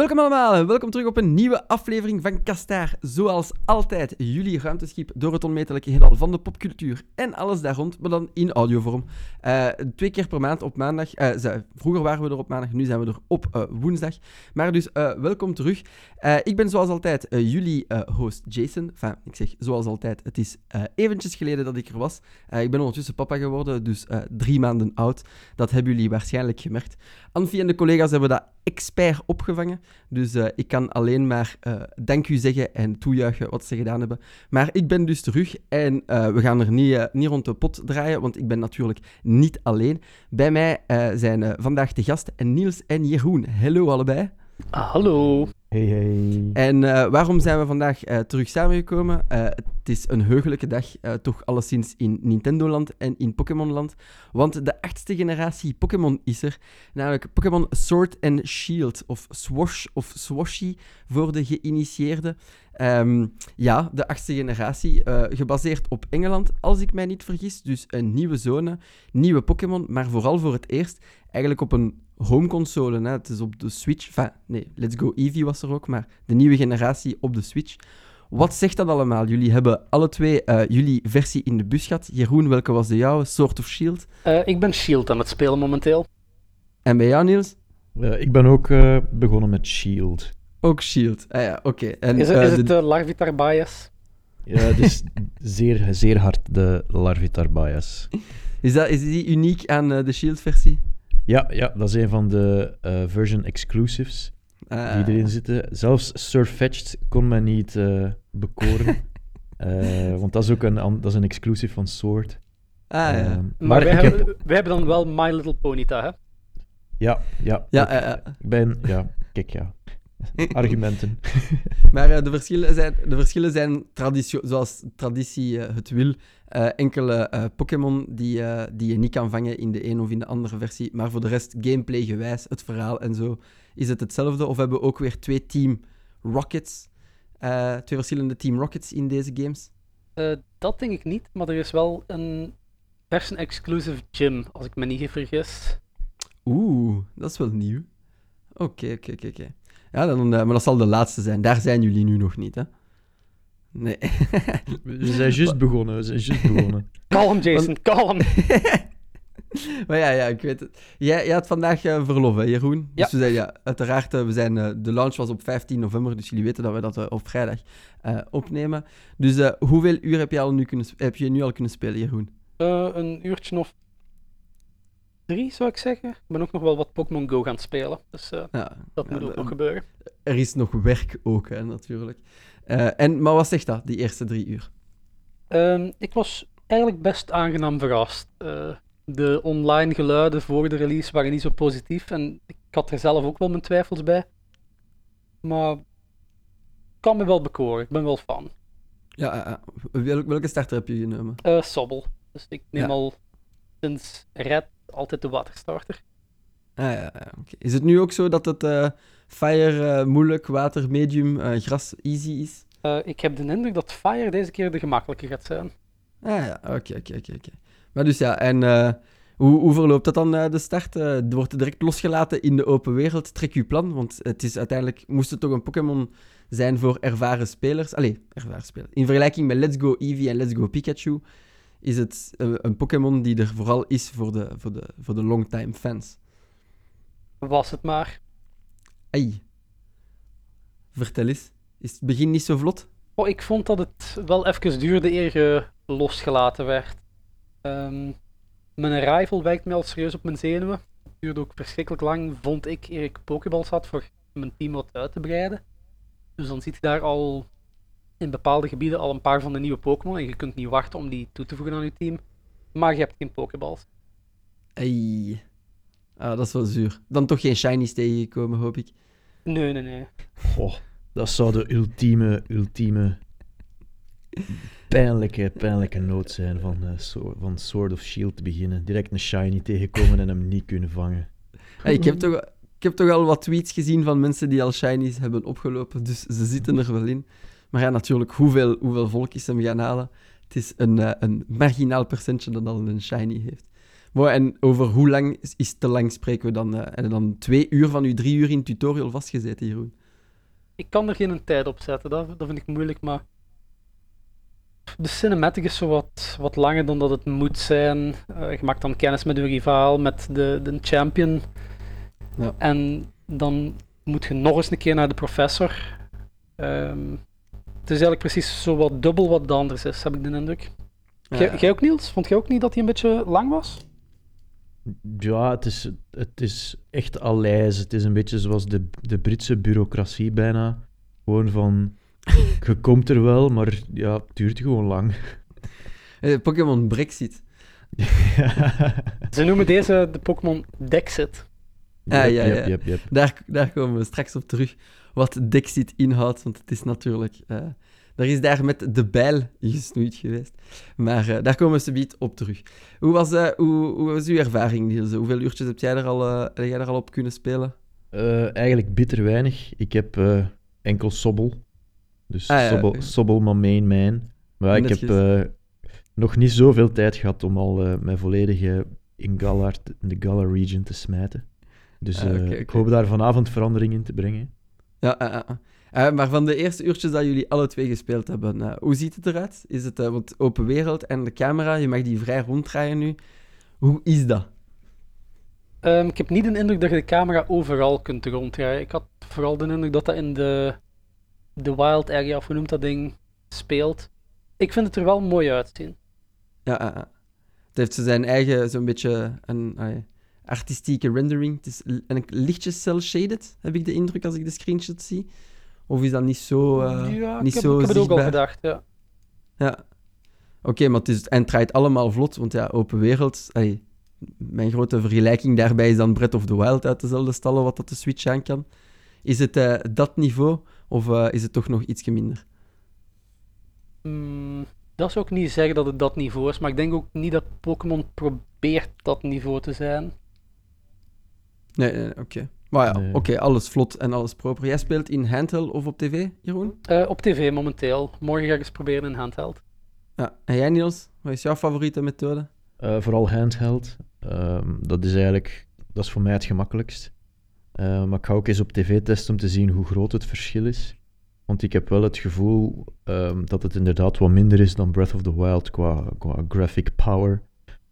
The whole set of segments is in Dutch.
Welkom allemaal en welkom terug op een nieuwe aflevering van Kastaar. Zoals altijd, jullie ruimteschip door het onmetelijke heelal van de popcultuur en alles daar rond, maar dan in audiovorm. Uh, twee keer per maand op maandag. Uh, vroeger waren we er op maandag, nu zijn we er op uh, woensdag. Maar dus welkom terug. ik ben zoals altijd jullie host Jason. Enfin, ik zeg zoals altijd, het is eventjes geleden dat ik er was. ik ben ondertussen papa geworden, dus drie maanden oud. Dat hebben jullie waarschijnlijk gemerkt. Anfie en de collega's hebben dat expert opgevangen. Dus uh, ik kan alleen maar uh, dank u zeggen en toejuichen wat ze gedaan hebben. Maar ik ben dus terug en uh, we gaan er niet, niet rond de pot draaien, want ik ben natuurlijk niet alleen. Bij mij zijn vandaag de gast Niels en Jeroen. Hallo allebei. Ah, hallo. Hey, hey. En uh, waarom zijn we vandaag uh, terug samengekomen? Uh, het is een heugelijke dag, toch alleszins in Nintendo-land en in Pokémon-land. Want de achtste generatie Pokémon is er. Namelijk Pokémon Sword and Shield, of Swash of Swashy voor de geïnitieerden. Um, ja, de achtste generatie, gebaseerd op Engeland, als ik mij niet vergis. Dus een nieuwe zone, nieuwe Pokémon, maar vooral voor het eerst eigenlijk op een homeconsole. Hè. Het is op de Switch. Enfin, nee, Let's Go Eevee was er ook, maar de nieuwe generatie op de Switch. Wat zegt dat allemaal? Jullie hebben alle twee uh, jullie versie in de bus gehad. Jeroen, welke was de jouwe? Sword of Shield? Uh, ik ben Shield aan het spelen momenteel. En bij jou, Niels? Uh, ik ben ook uh, begonnen met Shield. Ook Shield. Ah ja, oké. Okay. Is, het, is het de Larvitar bias? Ja, het is zeer, zeer hard de Larvitar bias. Is, dat, is die uniek aan de Shield-versie? Ja, ja, dat is een van de uh, version exclusives uh, die erin zitten. Zelfs Surfetched kon men niet uh, bekoren. want dat is ook een, dat is een exclusive van Sword. Ah, ja. Ehm, maar, maar wij, hebben, wij hebben dan wel My Little Ponyta, hè? Ja, ja. ja ik, ik ben, ja, kijk, ja. Argumenten. maar de, verschillen zijn, de verschillen zijn zoals traditie het wil. Uh, enkele uh, Pokémon die, uh, die je niet kan vangen in de een of in de andere versie. Maar voor de rest, gameplay gewijs, het verhaal en zo, is het hetzelfde. Of hebben we ook weer twee Team Rockets, twee verschillende Team Rockets in deze games? dat denk ik niet, maar er is wel een version-exclusive gym, als ik me niet vergis. Oeh, dat is wel nieuw. Oké, oké, oké. Ja, dan, maar dat zal de laatste zijn. Daar zijn jullie nu nog niet, hè? Nee. we zijn juist begonnen, we zijn juist begonnen. kalm, Jason, kalm. maar ja, ja, ik weet het. Jij, jij had vandaag uh, verlof, hè, Jeroen? Ja. Dus we zijn, ja, uiteraard, uh, we zijn, uh, de launch was op 15 november, dus jullie weten dat we dat op vrijdag opnemen. Dus hoeveel uur heb je, al nu kunnen, heb je nu al kunnen spelen, Jeroen? een uurtje of drie, zou ik zeggen. Ik ben ook nog wel wat Pokémon Go gaan spelen, dus ja, dat moet ook nog gebeuren. Er is nog werk ook, hè, natuurlijk. Uh, en, maar wat zegt dat, die eerste drie uur? Um, ik was eigenlijk best aangenaam verrast. Uh, de online geluiden voor de release waren niet zo positief en ik had er zelf ook wel mijn twijfels bij. Maar ik kan me wel bekoren, ik ben wel fan. Ja, welke starter heb je genomen? Sobbel. Dus ik neem ja. al sinds Red altijd de waterstarter. Ah, ja, ja, okay. Is het nu ook zo dat het Fire uh, moeilijk, water medium, uh, gras easy is? Ik heb de indruk dat Fire deze keer de gemakkelijke gaat zijn. Ah ja, oké, oké, oké. Maar dus ja, en hoe, hoe verloopt dat dan de start? Wordt direct losgelaten in de open wereld. Trek je plan, want het is uiteindelijk, moest het toch een Pokémon zijn voor ervaren spelers. Allee, ervaren spelers. In vergelijking met Let's Go Eevee en Let's Go Pikachu is het een Pokémon die er vooral is voor de, voor de, voor de longtime fans. Was het maar. Ai. Vertel eens. Is het begin niet zo vlot? Oh, ik vond dat het wel even duurde eer je losgelaten werd. Um, mijn arrival wijkt me al serieus op mijn zenuwen. Het duurde ook verschrikkelijk lang, vond ik, eer ik Pokéballs had voor mijn team wat uit te breiden. Dus dan zit je daar al in bepaalde gebieden al een paar van de nieuwe Pokémon en je kunt niet wachten om die toe te voegen aan je team. Maar je hebt geen Pokéballs. Ai. Ah, dat is wel zuur. Dan toch geen shinies tegengekomen, hoop ik. Nee, nee, nee. Goh, dat zou de ultieme, ultieme pijnlijke, pijnlijke nood zijn van, uh, Sword, van Sword of Shield te beginnen. Direct een shiny tegenkomen en hem niet kunnen vangen. Hey, ik, heb toch, ik heb toch al wat tweets gezien van mensen die al shinies hebben opgelopen, dus ze zitten er wel in. Maar ja, natuurlijk, hoeveel, hoeveel volk is hem gaan halen? Het is een, uh, een marginaal percentage dat al een shiny heeft. en over hoe lang is, is te lang spreken we dan? en dan twee uur van uw drie uur in tutorial vastgezeten, Jeroen? Ik kan er geen tijd op zetten, dat, dat vind ik moeilijk, maar de cinematic is zo wat, wat langer dan dat het moet zijn. Uh, je maakt dan kennis met uw rivaal, met de, de champion. Ja. En dan moet je nog eens een keer naar de professor. Um, is eigenlijk precies zo wat dubbel wat het anders is, heb ik de indruk. Ja. Jij ook, Niels? Vond jij ook niet dat hij een beetje lang was? Ja, het is, het is echt alijs. Het is een beetje zoals de, de Britse bureaucratie bijna. Gewoon van je komt er wel, maar ja, het duurt gewoon lang. Uh, Pokémon Brexit. Ze noemen deze de Pokémon Dexit. Ah, ja, ja, ja. Daar, daar komen we straks op terug. Wat Dexit inhoudt, want het is natuurlijk... Uh, er is daar met de bijl gesnoeid geweest. Maar uh, daar komen we subiet op terug. Hoe was, uh, hoe, hoe was uw ervaring, Niels? Hoeveel uurtjes heb jij er al, heb jij er al op kunnen spelen? eigenlijk bitter weinig. Ik heb enkel Sobbel dus ah, Sobbel, Sobbel mijn main man. Maar ik heb nog niet zoveel tijd gehad om al uh, mij volledig in, Galar, in de Galar region te smijten. Dus uh, ik hoop daar vanavond verandering in te brengen. Ja, maar van de eerste uurtjes dat jullie alle twee gespeeld hebben, hoe ziet het eruit? Is het wat open wereld en de camera, je mag die vrij ronddraaien nu. Hoe is dat? Um, ik heb niet de indruk dat je de camera overal kunt ronddraaien. Ik had vooral de indruk dat dat in de de wild area, of hoe noemt dat ding, speelt. Ik vind het er wel mooi uitzien. Ja, uh, het heeft zijn eigen, zo'n beetje een artistieke rendering. Het is een lichtjes cel-shaded, heb ik de indruk als ik de screenshot zie. Of is dat niet zo uh, ja, niet ik heb, ik heb het ook al gedacht, ja. Ja. Oké, maar het, is, en het draait allemaal vlot, want ja, open wereld... mijn grote vergelijking daarbij is dan Breath of the Wild uit dezelfde stallen, wat dat de Switch aan kan. Is het uh, dat niveau? Of uh, is het toch nog ietsje minder? Mm, dat zou ik niet zeggen dat het dat niveau is, maar ik denk ook niet dat Pokémon probeert dat niveau te zijn. Nee, nee oké. Maar ja, oké, alles vlot en alles proper. Jij speelt in handheld of op tv, Jeroen? Uh, op tv momenteel. Morgen ga ik eens proberen in handheld. Ja, en jij Niels, wat is jouw favoriete methode? Uh, vooral handheld. Um, dat is eigenlijk, dat is voor mij het gemakkelijkst. Uh, maar ik ga ook eens op tv testen om te zien hoe groot het verschil is. Want ik heb wel het gevoel um, dat het inderdaad wat minder is dan Breath of the Wild qua, qua graphic power.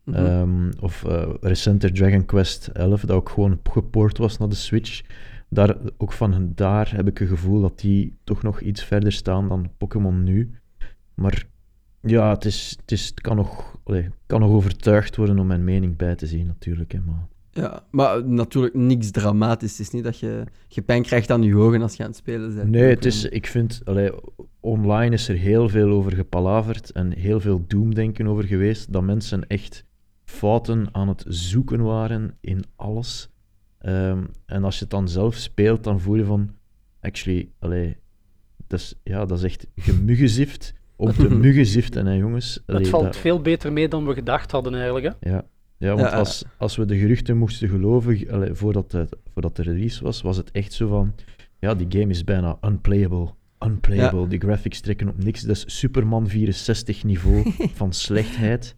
Mm -hmm. um, of uh, recenter Dragon Quest 11, dat ook gewoon gepoord was naar de Switch. Daar, ook van daar heb ik het gevoel dat die toch nog iets verder staan dan Pokémon nu. Maar ja, het, is, het, is, het kan, nog, allee, kan nog overtuigd worden om mijn mening bij te zien, natuurlijk. Hè, maar... Ja, maar natuurlijk niks dramatisch. Het is niet dat je, je pijn krijgt aan je ogen als je aan het spelen bent. Nee, het is, ik vind, allee, online is er heel veel over gepalaverd en heel veel doemdenken over geweest, dat mensen echt fouten aan het zoeken waren in alles. Um, en als je het dan zelf speelt, dan voel je van, actually, allee, dat is, ja, dat is echt gemuggenzift op de muggenziften, hè, jongens. Allee, het valt dat... veel beter mee dan we gedacht hadden, eigenlijk. Hè? Ja, ja, want als, als we de geruchten moesten geloven, allee, voordat, de, voordat de release was, was het echt zo van... Ja, die game is bijna unplayable. Unplayable. Ja. Die graphics trekken op niks. Dat is Superman 64 niveau van slechtheid.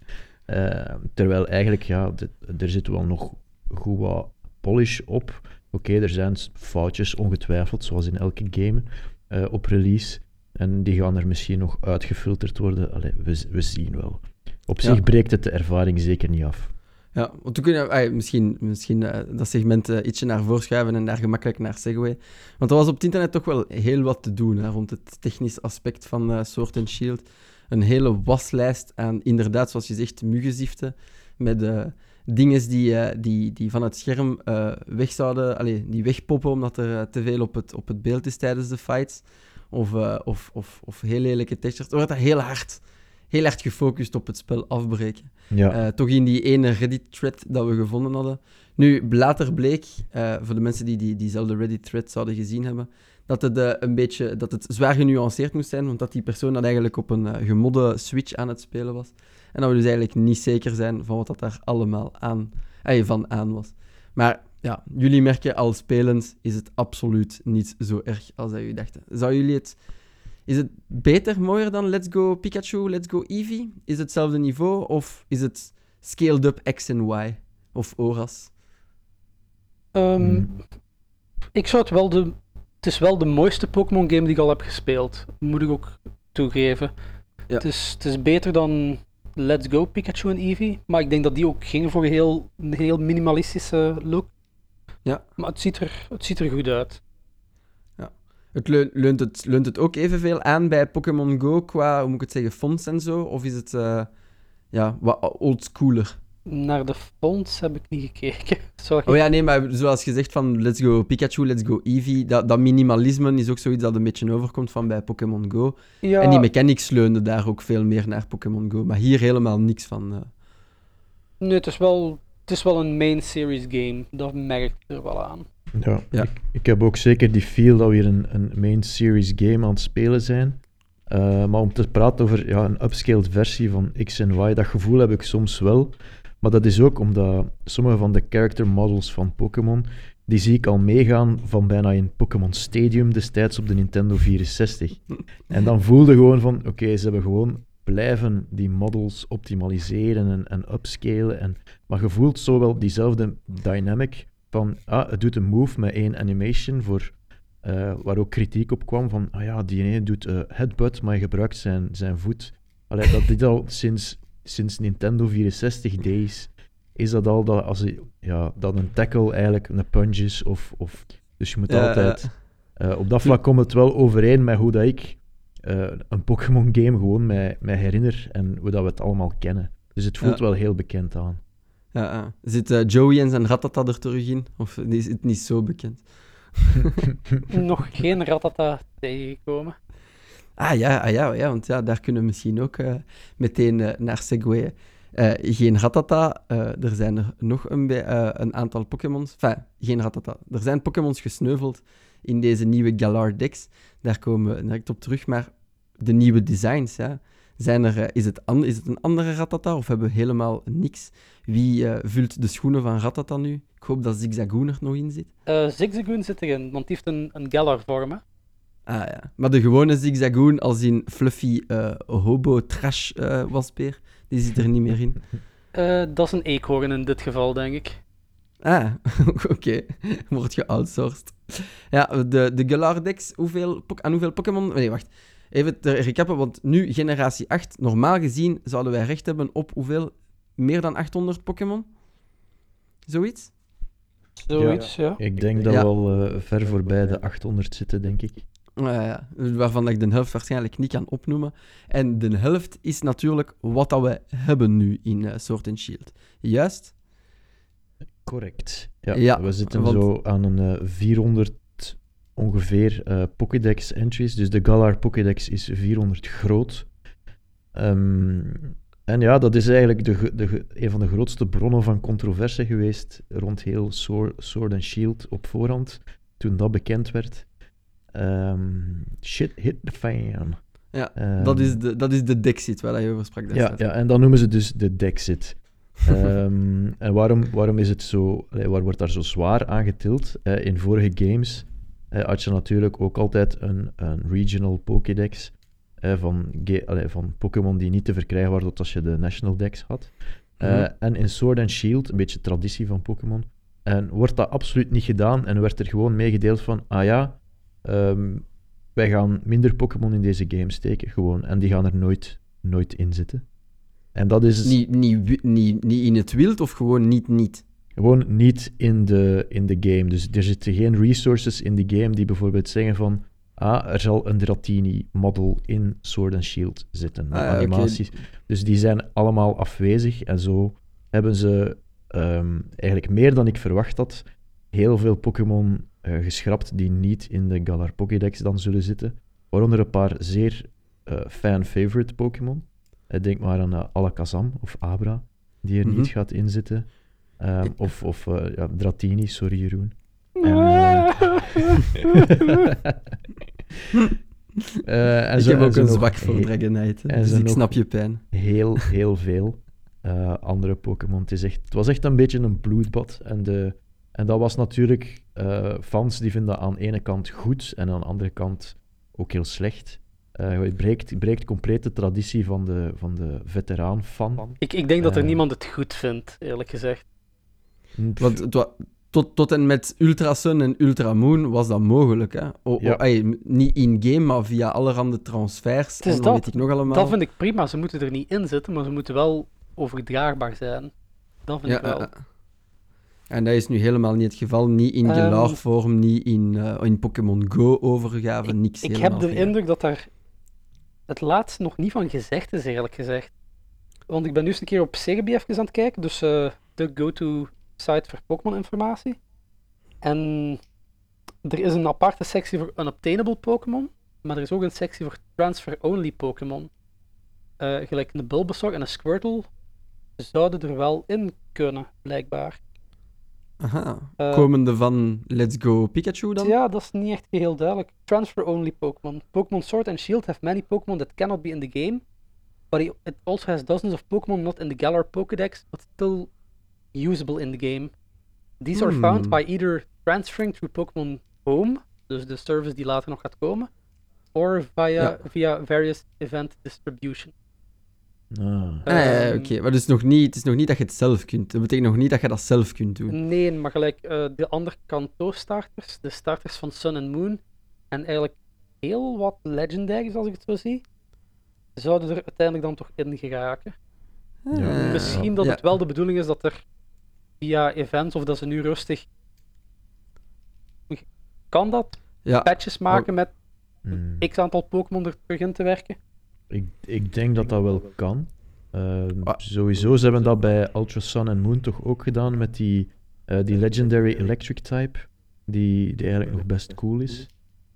Uh, terwijl eigenlijk, ja, er zit wel nog goed wat polish op. Oké, er zijn foutjes, ongetwijfeld, zoals in elke game, uh, op release. En die gaan er misschien nog uitgefilterd worden. Allee, we, we zien wel. Op zich breekt het de ervaring zeker niet af. Ja, want we kunnen ah, misschien, misschien uh, dat segment uh, ietsje naar voren schuiven en daar gemakkelijk naar Segway. Want er was op het internet toch wel heel wat te doen hè, rond het technisch aspect van uh, Sword and Shield. Een hele waslijst aan, inderdaad, zoals je zegt, muggenziften. Met dingen die, die, die van het scherm weg zouden, allez, die wegpoppen omdat er te veel op het, op het beeld is tijdens de fights. Of, of, of, of heel lelijke textures. Er wordt heel hard heel erg gefocust op het spel afbreken. Ja. Uh, toch in die ene Reddit-thread dat we gevonden hadden. Nu, later bleek, uh, voor de mensen die, die diezelfde Reddit-thread zouden gezien hebben, dat het, uh, een beetje, dat het zwaar genuanceerd moest zijn, want dat die persoon dat eigenlijk op een gemodde Switch aan het spelen was. En dat we dus eigenlijk niet zeker zijn van wat dat daar allemaal aan, van aan was. Maar ja, jullie merken al spelend is het absoluut niet zo erg als dat jullie dachten. Zou jullie het is het beter, mooier dan Let's Go Pikachu, Let's Go Eevee? Is het hetzelfde niveau of is het scaled up X en Y? Of ORAS? Ehm, Hmm. Ik zou het wel de... Het is wel de mooiste Pokémon game die ik al heb gespeeld. Moet ik ook toegeven. Ja. Het, is, het is beter dan Let's Go Pikachu en Eevee. Maar ik denk dat die ook gingen voor een heel, een heel minimalistische look. Ja. Maar het ziet er, het ziet er goed uit. Het leun- leunt, het, leunt het ook evenveel aan bij Pokémon Go qua, hoe moet ik het zeggen, fonts en zo? Of is het eh, ja, wat oldschooler? Naar de fonts heb ik niet gekeken. Sorry. Oh ja, nee, maar zoals gezegd van Let's Go Pikachu, Let's Go Eevee, dat, dat minimalisme is ook zoiets dat een beetje overkomt van bij Pokémon Go. Ja, En die mechanics leunden daar ook veel meer naar Pokémon Go. Maar hier helemaal niks van. eh. nee, het is, wel, het is wel een main series game. Dat merk ik er wel aan. Ja, Ja. Ik, ik heb ook zeker die feel dat we hier een, een main series game aan het spelen zijn. Eh, maar om te praten over ja, een upscaled versie van X en Y, dat gevoel heb ik soms wel. Maar dat is ook omdat sommige van de character models van Pokémon, die zie ik al meegaan van bijna in Pokémon Stadium destijds op de Nintendo 64. En dan voelde gewoon van, oké, ze hebben gewoon blijven die models optimaliseren en, en upscalen. En, maar je voelt zo wel diezelfde dynamic van, ah, het doet een move met één animation, voor, eh, waar ook kritiek op kwam van, ah ja, die ene doet eh, headbutt, maar je gebruikt zijn, zijn voet. Allee, dat dit al sinds, sinds Nintendo 64 days is dat al dat, als je, ja, dat een tackle eigenlijk een punch is, of, of, dus je moet Ja, altijd... eh, op dat vlak komt het wel overeen met hoe dat ik eh, een Pokémon game gewoon mij, mij herinner en hoe dat we het allemaal kennen. Dus het voelt Ja. wel heel bekend aan. Ja, ja. Zit eh, Joey en zijn Ratata er terug in? Of is het niet zo bekend? Nog geen Ratata tegengekomen. Ah ja, ah, ja, ja want ja, daar kunnen we misschien ook eh, meteen eh, naar segwayen. Eh, geen Ratata, er zijn er nog een, een aantal Pokémons. Enfin, geen Ratata. Er zijn Pokémons gesneuveld in deze nieuwe Galar Dex. Daar komen we direct op terug. Maar de nieuwe designs, ja. Zijn er, is, het is het een andere Ratata of hebben we helemaal niks? Wie vult de schoenen van Ratata nu? Ik hoop dat Zigzagoon er nog in zit. Eh Zigzagoon zit erin, want die heeft een, een Galar-vorm. hè. Ah ja. Maar de gewone Zigzagoon, als in fluffy eh, hobo trash eh wasbeer, die zit er niet meer in. Eh, dat is een eekhoorn in dit geval, denk ik. Ah, oké. Wordt geoutsourced. Ja, de, de Galardex, hoeveel, aan hoeveel Pokémon... Nee, wacht. Even te recappen, want nu generatie 8. Normaal gezien zouden wij recht hebben op hoeveel? Meer dan 800 Pokémon? Zoiets? Zoiets, ja. Ik denk dat Ja. we al eh, ver voorbij de 800 zitten, denk ik. Ja, waarvan ik de helft waarschijnlijk niet kan opnoemen. En de helft is natuurlijk wat dat we hebben nu in eh, Sword and Shield. Juist? Correct. Ja, Ja, we zitten want- zo aan een eh, 400 ongeveer eh, Pokédex entries. Dus de Galar Pokédex is 400 groot. Ehm, en ja, dat is eigenlijk de, de, een van de grootste bronnen van controverse geweest rond heel Sword, Sword and Shield op voorhand, toen dat bekend werd. Ehm, shit hit the fan. Ja, Ehm, dat, is de, dat is de Dexit waar je over sprak. ja, destijds. ja, en dan noemen ze dus de Dexit. Ehm, en waarom, waarom is het zo, waar wordt daar zo zwaar aan getild? Eh, in vorige games eh, had je natuurlijk ook altijd een, een regional Pokédex eh, van, allee, van Pokémon die niet te verkrijgen waren tot als je de National Dex had. Mhm. En in Sword and Shield, een beetje traditie van Pokémon, en wordt dat absoluut niet gedaan en werd er gewoon meegedeeld van, ah ja, ehm, wij gaan minder Pokémon in deze game steken, gewoon. En die gaan er nooit, nooit in zitten. En dat is Niet, niet, niet, niet in het wild of gewoon niet niet? gewoon niet in de, in de game. Dus er zitten geen resources in de game die bijvoorbeeld zeggen van ah, er zal een Dratini-model in Sword and Shield zitten, Ah, animaties. Dus die zijn allemaal afwezig en zo hebben ze ehm, eigenlijk meer dan ik verwacht had, heel veel Pokémon eh, geschrapt die niet in de Galar Pokédex dan zullen zitten. Waaronder een paar zeer eh, fan-favorite Pokémon. Eh, denk maar aan Alakazam of Abra, die er Mhm. niet gaat inzitten. Ehm, of of ja, Dratini, sorry Jeroen. En, en ik zo- heb ook een zwak voor Dragonite, dus ik snap je pijn. heel, heel veel andere Pokémon. Het, is echt- het was echt een beetje een bloedbad. En, de, en dat was natuurlijk... eh, fans die vinden dat aan de ene kant goed en aan de andere kant ook heel slecht. Uh, je breekt, breekt compleet de traditie van de, van de veteraan-fan. Ik, ik denk dat er Uh, niemand het goed vindt, eerlijk gezegd. Want het tot, tot en met Ultra Sun en Ultra Moon was dat mogelijk. Hè? O, o- Ja. ey, m- niet in-game, maar via allerhande transfers. Het is en dan dat. weet ik nog allemaal. Dat vind ik prima. Ze moeten er niet in zitten, maar ze moeten wel overdraagbaar zijn. Dat vind ja, ik wel. ja. En dat is nu helemaal niet het geval. Niet in Ehm, gelarvorm, niet in, eh, in Pokémon Go overgave, niks Ik heb de indruk dat daar het laatste nog niet van gezegd is, eerlijk gezegd. Want ik ben nu eens een keer op Serebii even aan het kijken, dus eh, de go-to site voor Pokémon-informatie. En er is een aparte sectie voor unobtainable Pokémon, maar er is ook een sectie voor transfer-only Pokémon. Eh, gelijk een Bulbasaur en een Squirtle zouden er wel in kunnen, blijkbaar. Aha. Eh, Komende van Let's Go Pikachu dan? Ja, dat is niet echt geheel duidelijk. Transfer-only Pokémon. Pokémon Sword and Shield have many Pokémon that cannot be in the game, but it also has dozens of Pokémon not in the Galar Pokédex, but still usable in the game. These are found Hmm. by either transferring through Pokémon Home, dus de service die later nog gaat komen, or via, Ja. via various event distribution. Ah. Ah, ja, ja, Ehm, oké. Maar het is, nog niet, het is nog niet dat je het zelf kunt. Dat betekent nog niet dat je dat zelf kunt doen. Nee, maar gelijk eh, de andere kanto-starters, de starters van Sun and Moon, en eigenlijk heel wat legendaries als ik het zo zie, zouden er uiteindelijk dan toch in geraken. Ja. Ah, Misschien dat ja. het wel de bedoeling is dat er via events, of dat ze nu rustig... Kan dat? Ja. Patches maken met Hmm. x aantal Pokémon er terug in te werken? Ik, ik denk dat dat wel kan. Ehm, Ah. Sowieso, ze hebben dat bij Ultra Sun en Moon toch ook gedaan met die, eh, die Legendary Electric type, die, die eigenlijk nog best cool is.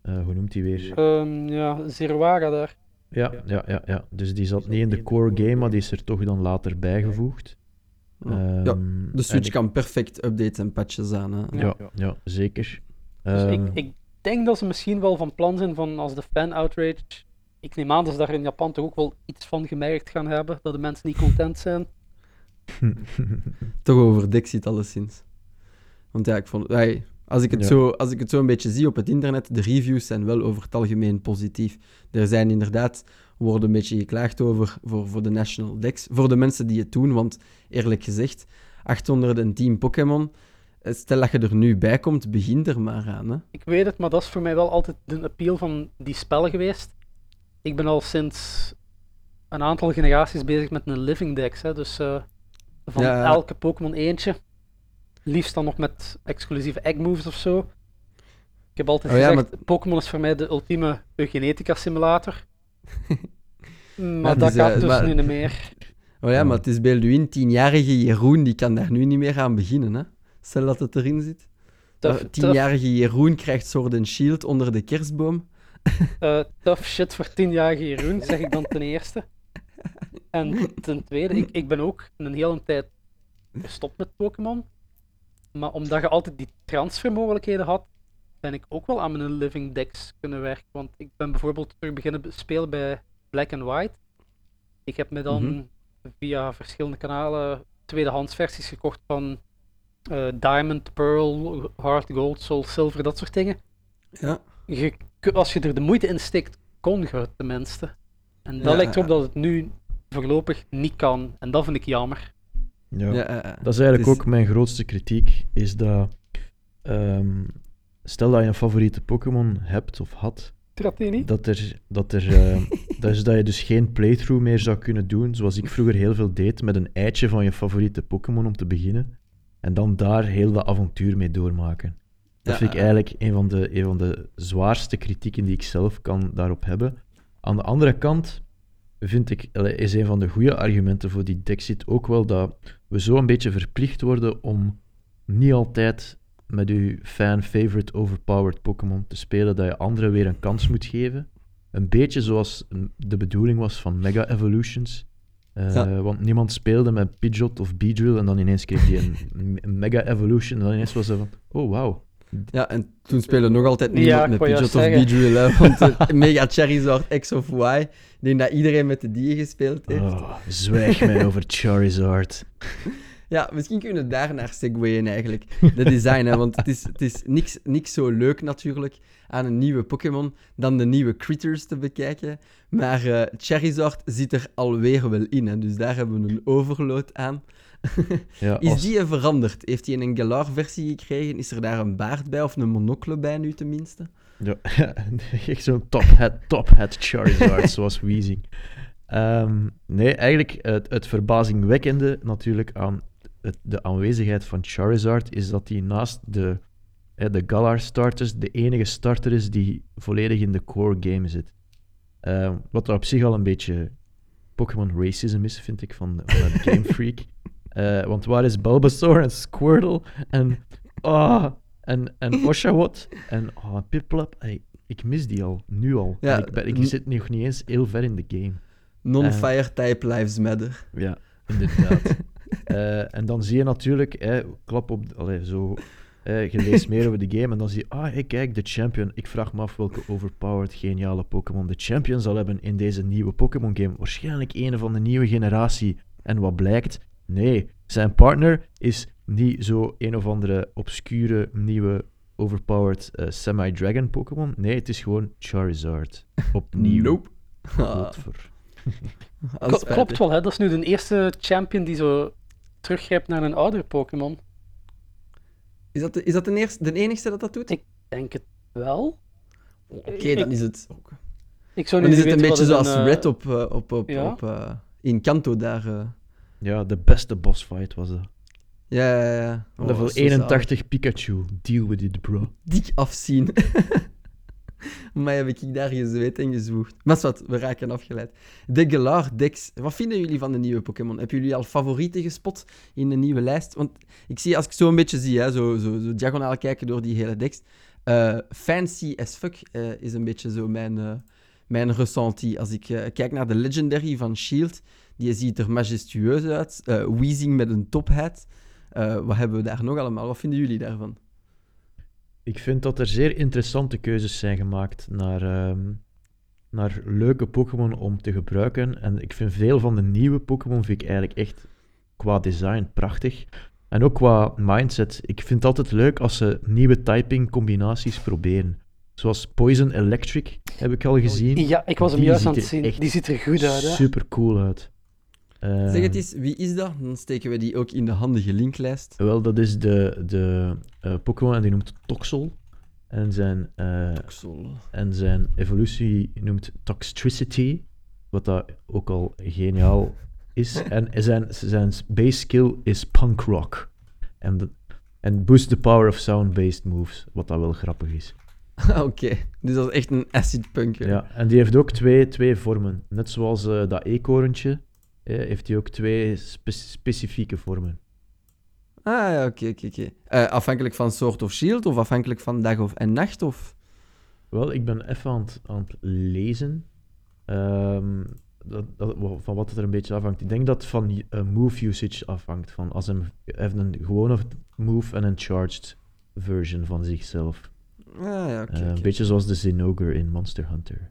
Eh, hoe noemt die weer? Ehm, ja, Zerwaga daar. Ja, ja, ja, ja. Dus die zat niet in de core game, maar die is er toch dan later bijgevoegd. Ja. Ehm, Ja, De Switch kan perfect updates en patches aan. Hè. ja, ja, zeker. Dus ik, ik denk dat ze misschien wel van plan zijn van als de fan outrage. Ik neem aan dat ze daar in Japan toch ook wel iets van gemerkt gaan hebben. Dat de mensen niet content zijn. Toch over Dexit alleszins. Want ja, ik vond... hey, als, ik het Ja. zo, als ik het zo een beetje zie op het internet, de reviews zijn wel over het algemeen positief. Er zijn inderdaad... worden een beetje geklaagd over voor, voor de National Dex. Voor de mensen die het doen, want eerlijk gezegd, 810 Pokémon... eh, Stel dat je er nu bij komt, begin er maar aan. Hè. Ik weet het, maar dat is voor mij wel altijd de appeal van die spellen geweest. Ik ben al sinds een aantal generaties bezig met een living dex. Hè, dus eh, van Ja. elke Pokémon eentje. Liefst dan nog met exclusieve egg moves of zo. Ik heb altijd Oh ja, gezegd, Pokémon is voor mij de ultieme eugenetica simulator. maar dat is, gaat eh, dus maar- nu niet meer. Oh ja, maar het is Belduin, tienjarige Jeroen, die kan daar nu niet meer aan beginnen. Hè. Stel dat het erin zit. Eh, Tienjarige Jeroen krijgt Sword and Shield onder de kerstboom. Eh, tough shit voor 10-jarige Jeroen, zeg ik dan ten eerste. En ten tweede, ik, ik ben ook een hele tijd gestopt met Pokémon. Maar omdat je altijd die transfermogelijkheden had, ben ik ook wel aan mijn living decks kunnen werken. Want ik ben bijvoorbeeld terug beginnen be- spelen bij Black and White. Ik heb me dan Mhm. via verschillende kanalen tweedehands versies gekocht van eh, Diamond, Pearl, Heart, Gold, Soul, Silver, dat soort dingen. Ja. Je, als je er de moeite in steekt, kon je het tenminste. En dat Ja, lijkt erop dat het nu voorlopig niet kan. En dat vind ik jammer. ja. Ja, eh, eh. Dat is eigenlijk ook mijn grootste kritiek, is dat... ehm, stel dat je een favoriete Pokémon hebt of had, Tratini? dat er, dat er eh, dat is dat je dus geen playthrough meer zou kunnen doen, zoals ik vroeger heel veel deed, met een eitje van je favoriete Pokémon om te beginnen, en dan daar heel dat avontuur mee doormaken. Dat vind ik eigenlijk een van, de, een van de zwaarste kritieken die ik zelf kan daarop hebben. Aan de andere kant vind ik, is een van de goede argumenten voor die Dexit ook wel dat we zo een beetje verplicht worden om niet altijd met uw fan-favorite overpowered Pokémon te spelen, dat je anderen weer een kans moet geven. Een beetje zoals de bedoeling was van Mega Evolutions. Eh, Ja. Want niemand speelde met Pidgeot of Beedrill en dan ineens kreeg je een, Mega Evolution en dan ineens was ze van, oh wow. Ja, en toen spelen nog altijd niemand ik met Pidgeot juist of Beedrill, hè, want eh, Mega Charizard X of Y, ik denk dat iedereen met de die gespeeld heeft. Oh, zwijg mij over Charizard. Ja, misschien kunnen we daar naar segwayen eigenlijk. De design, hè, want het is, het is niks, niks zo leuk natuurlijk aan een nieuwe Pokémon dan de nieuwe critters te bekijken. Maar uh, Charizard zit er alweer wel in, hè, dus daar hebben we een overload aan. Ja, is die veranderd? Heeft hij een Galar-versie gekregen? Is er daar een baard bij of een monocle bij nu tenminste? Ja, echt zo'n top hat, top hat Charizard, zoals Weezing. Um, nee, eigenlijk het, het verbazingwekkende natuurlijk aan het, de aanwezigheid van Charizard is dat hij naast de, de Galar starters de enige starter is die volledig in de core game zit. Um, wat er op zich al een beetje Pokémon racism is, vind ik, van, van Game Freak. Uh, want waar is Bulbasaur en Squirtle en... Ah, en, en Oshawott en oh, Piplup. Hey, ik mis die al, nu al. Ja, ik, ben, ik zit nog niet eens heel ver in de game. Non-fire-type lives matter. Ja, inderdaad. uh, en dan zie je natuurlijk, eh, klap op, allez, zo, eh, je leest meer over de game en dan zie je, ah, hey, kijk, de champion. Ik vraag me af welke overpowered, geniale Pokémon de champion zal hebben in deze nieuwe Pokémon game. Waarschijnlijk een van de nieuwe generatie. En wat blijkt? Nee, zijn partner is niet zo een of andere obscure nieuwe overpowered uh, semi-dragon Pokémon. Nee, het is gewoon Charizard. Opnieuw. Nope. Klopt wel, hè? dat is nu de eerste champion die zo teruggrijpt naar een oudere Pokémon. Is dat, de, is dat de, eerste, de enigste dat dat doet? Ik denk het wel. Oké, dan is het. Ik zou dan is het een beetje zoals een, Red op, uh, op, op, ja? op uh, in Kanto daar. Uh. Ja, de beste boss fight was dat. Ja, ja, ja. Oh, Level 81 Pikachu. Deal with it, bro. Dik afzien. maar heb ik daar gezweet en gezwoegd. Maar wat, we raken afgeleid. De Galar Dex. Wat vinden jullie van de nieuwe Pokémon? Hebben jullie al favorieten gespot in de nieuwe lijst? Want ik zie, als ik zo een beetje zie, hè, zo, zo, zo diagonaal kijken door die hele Dex. Uh, fancy as fuck uh, is een beetje zo mijn, uh, mijn ressenti. Als ik kijk naar de Legendary van Shield, die ziet er majestueus uit. Weezing met een top hat. wat hebben we daar nog allemaal? Wat vinden jullie daarvan? Ik vind dat er zeer interessante keuzes zijn gemaakt naar, ehm, naar leuke Pokémon om te gebruiken. En ik vind veel van de nieuwe Pokémon vind ik eigenlijk echt qua design prachtig. En ook qua mindset. Ik vind het altijd leuk als ze nieuwe typing combinaties proberen. Zoals Poison Electric heb ik al gezien. Ja, ik was hem juist aan het zien. Die ziet er goed uit. Hè? Super cool uit. Uh, zeg het eens, wie is dat? Dan steken we die ook in de handige linklijst. Wel, dat is de, de uh, Pokémon en die noemt Toxel. En zijn, uh, Toxel. en zijn evolutie noemt Toxtricity, wat dat ook al geniaal is. en zijn, zijn base skill is Punk Rock. En, de, en boost the power of sound-based moves, wat dat wel grappig is. Oké, dus dat is echt een acid punk. Ja, en die heeft ook twee, twee vormen. Net zoals dat eekhoorntje heeft hij ook twee specifieke vormen. Ah ja, oké, oké, oké. Eh, afhankelijk van soort of shield of afhankelijk van dag of en nacht of? Wel, ik ben even aan het, aan het lezen. Um, dat, dat, van wat het er een beetje afhangt. Ik denk dat het van uh, move usage afhangt. Van als hij heeft een gewone move en een charged version van zichzelf. Ah ja, oké. Uh, een beetje zoals de Zinogre in Monster Hunter.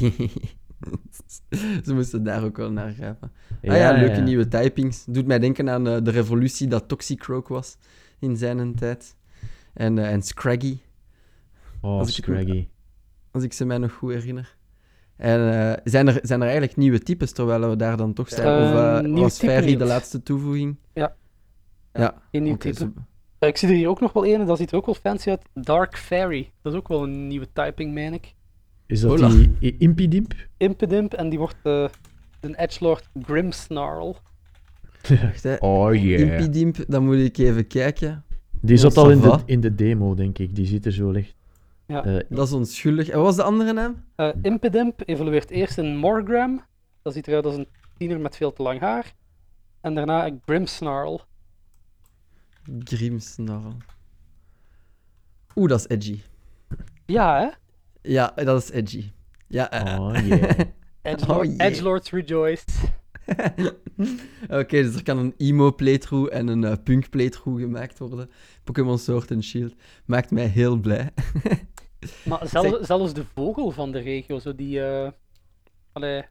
Ze moesten daar ook wel naar grijpen. Ja, ah ja, leuke nieuwe typings. Doet mij denken aan uh, de revolutie dat Toxicroak was in zijn tijd. En, uh, en Scraggy. Oh, als Scraggy. Ik, als ik ze mij nog goed herinner. En uh, zijn, er, zijn er eigenlijk nieuwe types, terwijl we daar dan toch zijn? of was Fairy de laatste toevoeging? Ja. Ja, geen nieuw okay, type. ik zie er hier ook nog wel een, dat ziet er ook wel fancy uit. Dark Fairy. Dat is ook wel een nieuwe typing, meen ik. Is dat die Impidimp? Impidimp, en die wordt uh, een Edgelord Grimmsnarl. oh yeah. Impidimp, dan moet ik even kijken. Die zat al in de, in de demo, denk ik. Die ziet er zo licht. Ja. Uh, dat is onschuldig. En wat was de andere naam? Uh, Impidimp evolueert eerst in Morgram. Dat ziet eruit als een tiener met veel te lang haar. En daarna een Grimmsnarl. Grimmsnarl. Oeh, dat is edgy. Ja, hè? Ja, dat is edgy. Ja, uh, oh yeah. Edgelord, oh, Edgelords rejoice. Oké, dus er kan een emo playthrough en een uh, punk playthrough gemaakt worden. Pokémon Sword and Shield. Maakt mij heel blij. maar zelfs, zelfs de vogel van de regio, zo die... Uh, allee,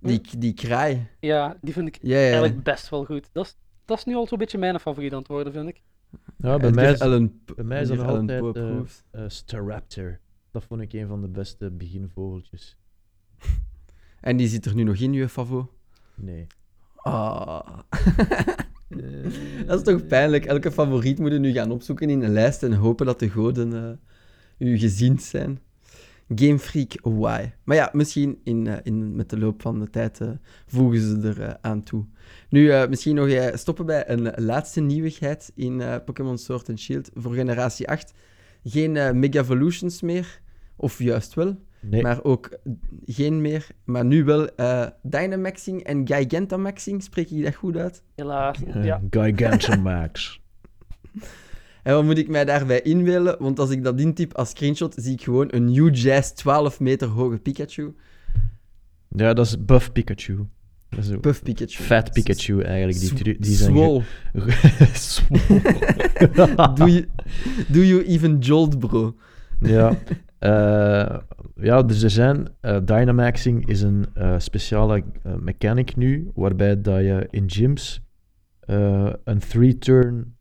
die, die kraai. Ja, die vind ik eigenlijk best wel goed. Dat is dat is nu al zo'n beetje mijn favoriet aan het worden, vind ik. Ja, bij Eh, mij is, Ellen, bij mij is dat altijd eh, eh, Staraptor. Dat vond ik een van de beste beginvogeltjes. En die zit er nu nog in, je favo? Nee. Ah. dat is toch pijnlijk. Elke favoriet moet je nu gaan opzoeken in een lijst en hopen dat de goden eh u gezien zijn. Game Freak, why? Maar ja, misschien in, eh, in, met de loop van de tijd eh, voegen ze er aan toe. Nu, misschien nog stoppen bij een laatste nieuwigheid in Pokémon Sword and Shield voor generatie 8. Geen Mega Evolutions meer, of juist wel, Nee. maar ook geen meer. Maar nu wel eh, Dynamaxing en Gigantamaxing, spreek ik dat goed uit? Helaas. Eh, Ja. Gigantamax. En wat moet ik mij daarbij inbeelden? Want als ik dat intyp als screenshot, zie ik gewoon een New Jazz 12 meter hoge Pikachu. ja, dat is Buff Pikachu. Dat is ook Puff Pikachu. Fat Pikachu eigenlijk. Die, die zijn Swole. Swole. do, you, do you even jolt, bro? ja. Eh, ja, dus er zijn... eh, Dynamaxing is een eh, speciale mechanic nu, waarbij dat je in gyms een three-turn...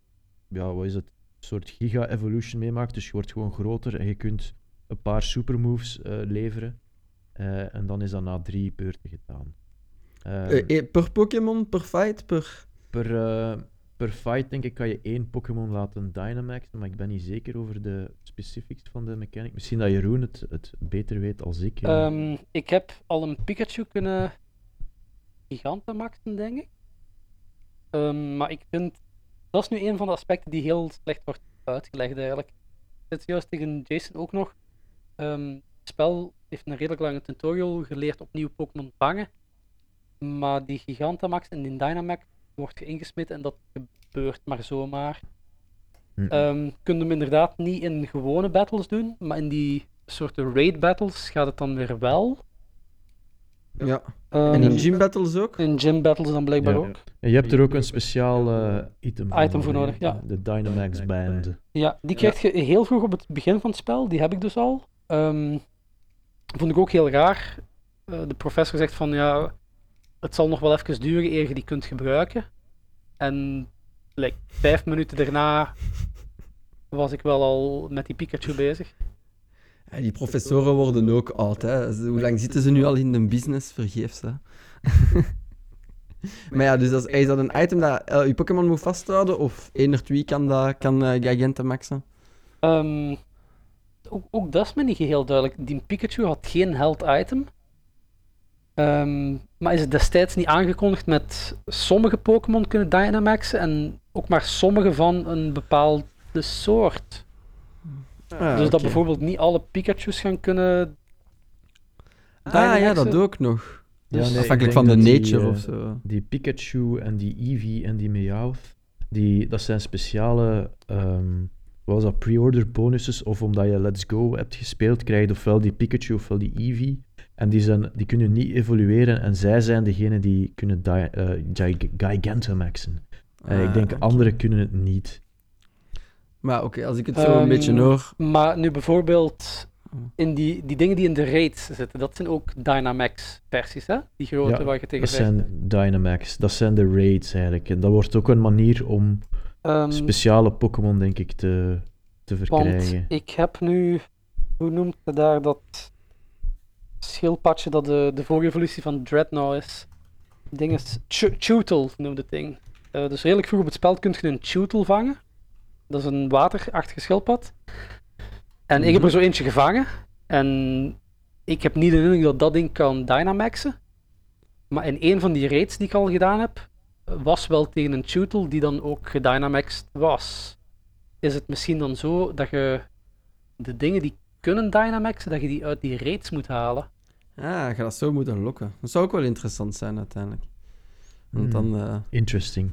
Ja, wat is het? Een soort giga-evolution meemaakt. Dus je wordt gewoon groter en je kunt een paar supermoves leveren. En dan is dat na drie beurten gedaan. Per Pokémon, per fight, per... Per, per fight denk ik kan je één Pokémon laten Dynamaxen, maar ik ben niet zeker over de specifics van de mechanic. Misschien dat Jeroen het, het beter weet als ik. eh. Ehm, ik heb al een Pikachu kunnen gigantamaxen, denk ik. Ehm, maar ik vind, dat is nu een van de aspecten die heel slecht wordt uitgelegd eigenlijk. Ik zit juist tegen Jason ook nog. Ehm, het spel heeft een redelijk lange tutorial geleerd opnieuw Pokémon vangen. Maar die Gigantamax en die Dynamax wordt je ingesmeten en dat gebeurt maar zomaar. Kun je hem inderdaad niet in gewone battles doen, maar in die soorten raid battles gaat het dan weer wel. Ja. Ehm, En in gym battles ook? in gym battles dan blijkbaar Ja. ook. En je hebt er ook een speciaal eh, item, Item voor nodig, ja. De Dynamax Band. Ja, die krijg je heel vroeg op het begin van het spel, die heb ik dus al. Ehm, vond ik ook heel raar. Eh, de professor zegt van ja, het zal nog wel even duren eer je die kunt gebruiken. En like, vijf minuten daarna was ik wel al met die Pikachu bezig. Die professoren worden ook oud, hè. Ze- Hoe lang zitten ze nu al in de business? Vergeefs, hè. maar ja, dus dat is, is dat een item dat eh, je Pokémon moet vasthouden? Of één wie kan, dat, kan eh, Gigantamaxen? Ehm, ook, ook dat is me niet heel duidelijk. Die Pikachu had geen held item. Ehm, maar is het destijds niet aangekondigd met sommige Pokémon kunnen Dynamaxen en ook maar sommige van een bepaalde soort. Ah, dus dat bijvoorbeeld niet alle Pikachu's gaan kunnen. Ah ja, Dynamaxen. dat ook nog. Ja, Dus nee, ik Afhankelijk van de die, nature eh, of zo. Die Pikachu en die Eevee en die Meowth, die, dat zijn speciale ehm, wat was dat, pre-order bonuses. Of omdat je Let's Go hebt gespeeld, krijg je ofwel die Pikachu ofwel die Eevee. En die, zijn, die kunnen niet evolueren en zij zijn degene die kunnen di- eh, Gig- Gigantamaxen. En ik Ah, denk anderen kunnen het niet. Maar oké, als ik het zo een Ehm, beetje hoor... Maar nu bijvoorbeeld Oh. in die, die dingen die in de raids zitten, dat zijn ook Dynamax versies, hè? Die grote Ja, waar je tegen Dat zijn Dynamax, dat zijn de raids eigenlijk. En dat wordt ook een manier om Ehm, speciale Pokémon, denk ik, te, te Want verkrijgen. ik heb nu, hoe noemt je daar dat schildpadje dat de, de voorevolutie van Dreadnought is? Ding is Chewtle, noemt het ding. Eh, dus redelijk vroeg op het spel kun je een Chewtle vangen. Dat is een waterachtige schildpad. En ik heb er zo eentje gevangen. En ik heb niet de indruk dat dat ding kan Dynamaxen. Maar in een van die raids die ik al gedaan heb, was wel tegen een Chewtle die dan ook gedynamaxed was is het misschien dan zo dat je de dingen die kunnen Dynamaxen, dat je die uit die raids moet halen. Ah, je dat zo moeten lokken. Dat zou ook wel interessant zijn uiteindelijk. Want Hmm. dan... eh, Interesting.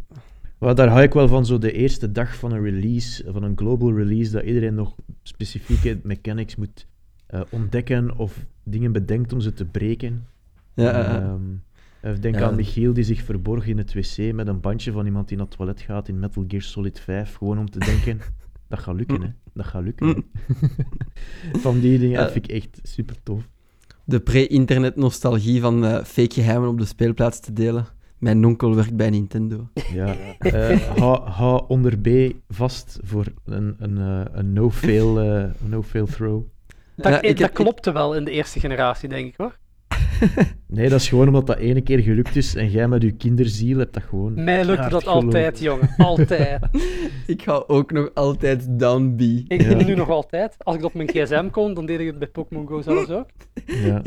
Daar hou ik wel van, zo de eerste dag van een release, van een global release, dat iedereen nog specifieke mechanics moet eh, ontdekken of dingen bedenkt om ze te breken. ja, ja, ja. Eh, denk Ja. aan Michiel die zich verborg in het wc met een bandje van iemand die naar het toilet gaat in Metal Gear Solid 5, gewoon om te denken, dat gaat lukken, hè. Dat gaat lukken. van die dingen Ja. vind ik echt super tof. De pre-internet nostalgie van eh, fake geheimen op de speelplaats te delen. Mijn onkel werkt bij Nintendo. Ja. Hou, hou onder B vast voor een, een, uh, een no-fail uh, no -fail throw. Dat, ja, ik, dat klopte wel in de eerste generatie, denk ik hoor. nee, dat is gewoon omdat dat ene keer gelukt is en jij met je kinderziel hebt dat gewoon. Mij lukt dat altijd, jongen. Altijd. ik ga ook nog altijd down B. Ik ja. nu nog altijd. Als ik op mijn gsm kon, dan deed ik het bij Pokémon Go zelfs ook. Ja.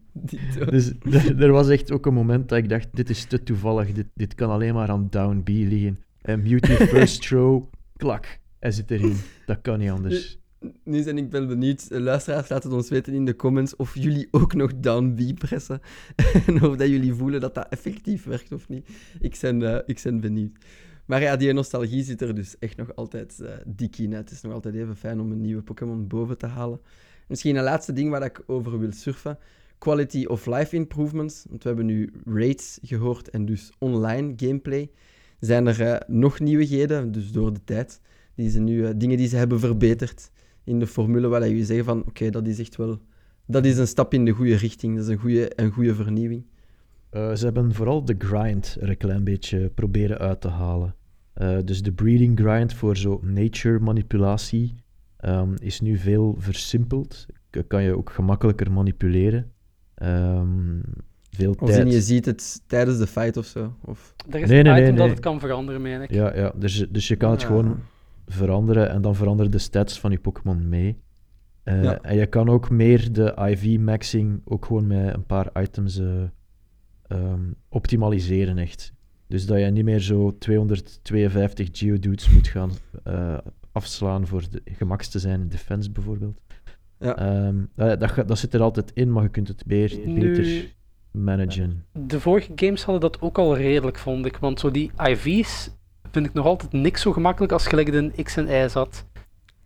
dus er was echt ook een moment dat ik dacht: dit is te toevallig. Dit, dit kan alleen maar aan down B liggen. En Mewtwo first throw, klak. Hij zit erin. Dat kan niet anders nu ben ik wel benieuwd. Luisteraars, laten het ons weten in de comments of jullie ook nog down B pressen. en of dat jullie voelen dat dat effectief werkt of niet. Ik ben, uh, ik ben benieuwd. Maar ja, die nostalgie zit er dus echt nog altijd uh, dik in. Het is nog altijd even fijn om een nieuwe Pokémon boven te halen. Misschien een laatste ding waar ik over wil surfen. Quality of life improvements. Want we hebben nu raids gehoord en dus online gameplay. Zijn er nog nieuwigheden, dus door de tijd, die ze nu, dingen die ze hebben verbeterd in de formule waar je zegt van oké, dat is echt wel dat is een stap in de goede richting. Dat is een goede, een goede vernieuwing. Uh, ze hebben vooral de grind er een klein beetje proberen uit te halen. Uh, dus de breeding grind voor zo nature manipulatie um, is nu veel versimpeld. K kan je ook gemakkelijker manipuleren. Um, veel Als tijd... je ziet het tijdens de fight of zo? Of... Er is nee, nee, nee, dat het kan veranderen, meen ik. Ja, ja dus, dus je kan het gewoon veranderen en dan veranderen de stats van je Pokémon mee. Uh, En je kan ook meer de IV-maxing ook gewoon met een paar items uh, um, optimaliseren, echt. Dus dat je niet meer zo 252 Geodudes moet gaan uh, afslaan voor de te zijn in defense bijvoorbeeld. Ja. Um, dat, dat, dat, zit er altijd in, maar je kunt het beter, beter managen. De vorige games hadden dat ook al redelijk, vond ik. Want zo die IV's vind ik nog altijd niks zo gemakkelijk als gelijk in X en Y zat.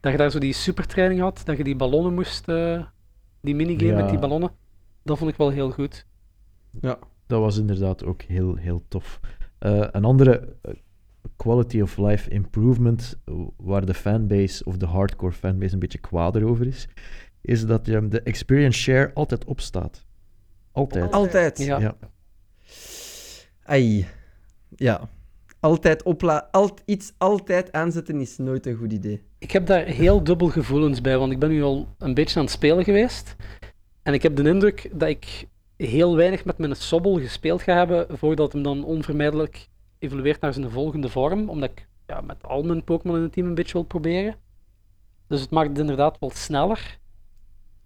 Dat je daar zo die supertraining had, dat je die ballonnen moest, uh, die minigame met die ballonnen. Dat vond ik wel heel goed. Ja, dat was inderdaad ook heel, heel tof. Uh, een andere uh, quality of life improvement, waar de fanbase of de hardcore fanbase een beetje kwader over is, is dat je de experience share altijd opstaat. Altijd. Altijd. Ja. ja. Ai. Ja altijd alt iets altijd aanzetten is nooit een goed idee. Ik heb daar heel dubbel gevoelens bij, want ik ben nu al een beetje aan het spelen geweest. En ik heb de indruk dat ik heel weinig met mijn sobbel gespeeld ga hebben voordat hem dan onvermijdelijk evolueert naar zijn volgende vorm, omdat ik ja, met al mijn Pokémon in het team een beetje wil proberen. Dus het maakt het inderdaad wel sneller.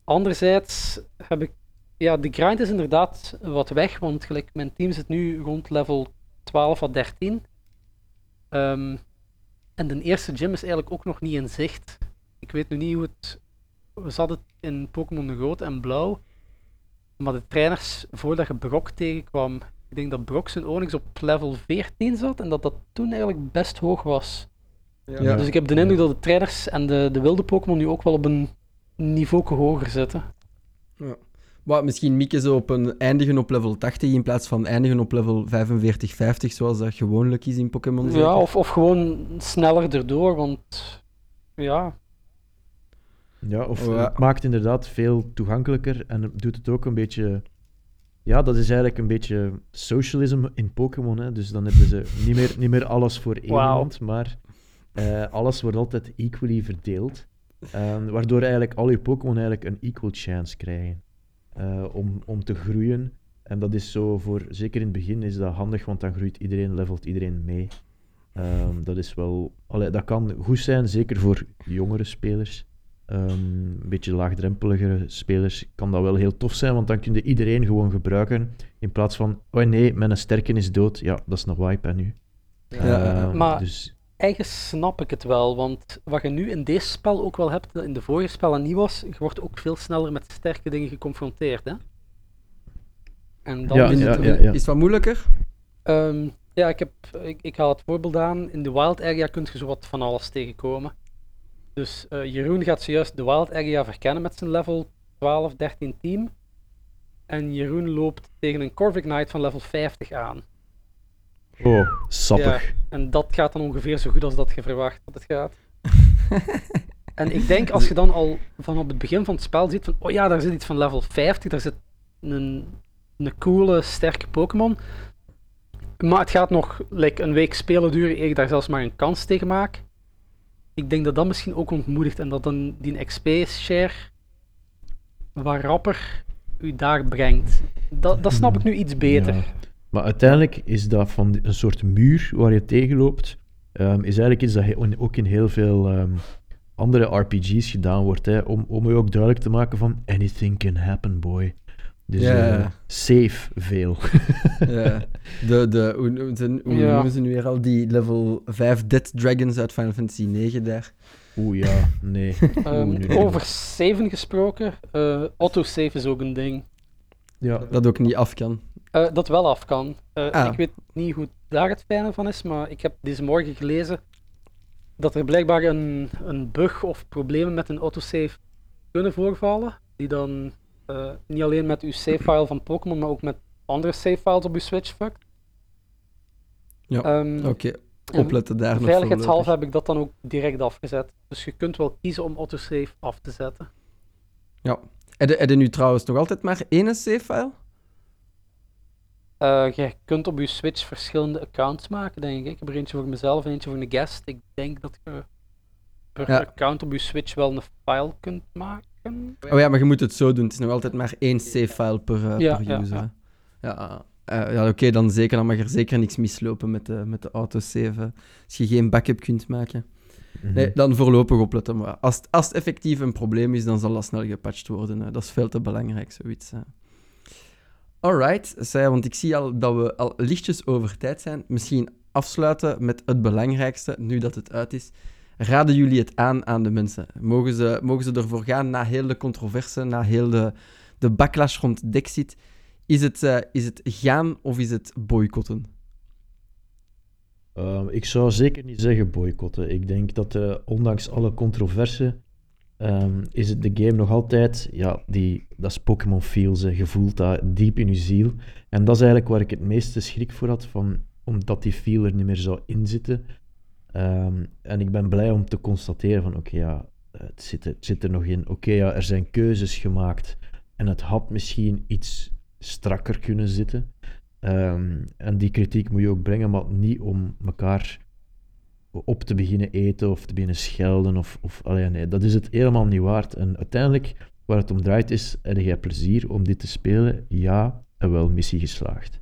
Anderzijds heb ik... Ja, de grind is inderdaad wat weg, want gelijk, mijn team zit nu rond level 12 of 13. Um, en de eerste gym is eigenlijk ook nog niet in zicht. Ik weet nu niet hoe het. We zaten in Pokémon rood en blauw. Maar de trainers, voordat je Brock tegenkwam, ik denk dat Brock zijn Onyx op level 14 zat en dat dat toen eigenlijk best hoog was. Ja. Dus ik heb de indruk dat de trainers en de, de wilde Pokémon nu ook wel op een niveau hoger zitten. Wat misschien Mieke zo op een eindigen op level 80 in plaats van eindigen op level 45, 50, zoals dat gewoonlijk is in Pokémon. Ja, of, of gewoon sneller erdoor, want ja. Ja, of oh, het maakt inderdaad veel toegankelijker en doet het ook een beetje. Ja, dat is eigenlijk een beetje socialism in Pokémon. Dus dan hebben ze niet meer, niet meer alles voor één wow. maar uh, alles wordt altijd equally verdeeld. Uh, waardoor eigenlijk al je Pokémon eigenlijk een equal chance krijgen. Eh, om, om te groeien. En dat is zo voor, zeker in het begin is dat handig, want dan groeit iedereen, levelt iedereen mee. Um, dat is wel, allee, dat kan goed zijn, zeker voor jongere spelers. Um, een beetje laagdrempeligere spelers kan dat wel heel tof zijn, want dan kun je iedereen gewoon gebruiken. In plaats van, oh nee, mijn sterke is dood. Ja, dat is een wipe hè, nu. Ja, uh, maar dus eigenlijk snap ik het wel, want wat je nu in deze spel ook wel hebt, dat in de vorige spellen niet was, je wordt ook veel sneller met sterke dingen geconfronteerd. Hè? En dan is, het, is het wat moeilijker? Um, ja, ik, heb, ik, ik haal het voorbeeld aan. In de wild area kun je zo wat van alles tegenkomen. Dus uh, Jeroen gaat zojuist de wild area verkennen met zijn level 12, 13 team. En Jeroen loopt tegen een Corvic Knight van level 50 aan. Oh, sappig. Ja, en dat gaat dan ongeveer zo goed als dat je verwacht dat het gaat. en ik denk als je dan al van op het begin van het spel ziet van, oh ja, daar zit iets van level 50, daar zit een, een coole, sterke Pokémon. Maar het gaat nog like, een week spelen duren eer ik daar zelfs maar een kans tegen maak. Ik denk dat dat misschien ook ontmoedigt en dat dan die XP-share wat rapper u daar brengt. Dat, dat snap ik nu iets beter. Ja. Maar uiteindelijk is dat van een soort muur waar je tegen loopt, ehm, is eigenlijk iets dat ook in heel veel ehm, andere RPG's gedaan wordt, hè, om, om je ook duidelijk te maken van anything can happen, boy. Dus Ja. eh, save veel. Ja. De, de, hoe, hoe, ze- hoe Ja. noemen ze nu weer al die level 5 Dead Dragons uit Final Fantasy 9 daar? Oeh ja, nee. Ehm, Oeh, over saven gesproken, eh autosave is ook een ding. Ja, Dat ook niet af kan. Eh, dat wel af kan. Eh, Ah. Ik weet niet hoe daar het fijne van is, maar ik heb deze morgen gelezen dat er blijkbaar een, een bug of problemen met een autosave kunnen voorvallen, die dan eh, niet alleen met uw savefile van Pokémon, maar ook met andere savefiles op uw Switch fuckt. Ja, Ehm, Oké, en opletten daar nog Veiligheidshalve heb ik dat dan ook direct afgezet. Dus je kunt wel kiezen om autosave af te zetten. Ja. Heb je nu trouwens nog altijd maar één save-file? Eh, je kunt op je Switch verschillende accounts maken, denk ik. Ik heb er eentje voor mezelf en eentje voor een guest. Ik denk dat je per Ja. account op je Switch wel een file kunt maken. Oh ja, maar je moet het zo doen. Het is nog altijd maar één save-file per, eh, Ja, per ja, user. ja. Ja, eh, ja oké, dan zeker. Dan mag er zeker niks mislopen met de, met de autosave. Als je geen backup kunt maken. mhm. Nee, dan voorlopig opletten. Maar als, het- als het effectief een probleem is, dan zal dat snel gepatcht worden. hè. Dat is veel te belangrijk, zoiets. hè. Alright, zij, want ik zie al dat we al lichtjes over tijd zijn. Misschien afsluiten met het belangrijkste, nu dat het uit is. Raden jullie het aan aan de mensen? Mogen ze, mogen ze ervoor gaan na heel de controverse, na heel de, de backlash rond Dexit? Is het, eh, is het gaan of is het boycotten? Ehm, ik zou zeker niet zeggen boycotten. Ik denk dat eh, ondanks alle controverse ehm, is het de game nog altijd, ja, die, dat is Pokémon feels, hè. je voelt dat diep in je ziel. En dat is eigenlijk waar ik het meeste schrik voor had, van, omdat die feel er niet meer zou inzitten. Ehm, en ik ben blij om te constateren van, oké, ja, het zit, er, zit er nog in. Oké, ja, er zijn keuzes gemaakt en het had misschien iets strakker kunnen zitten. Ehm, en die kritiek moet je ook brengen, maar niet om elkaar op te beginnen eten of te beginnen schelden. Of, of, allee, nee, dat is het helemaal niet waard. En uiteindelijk, waar het om draait, is: heb jij plezier om dit te spelen? Ja, en wel missie geslaagd.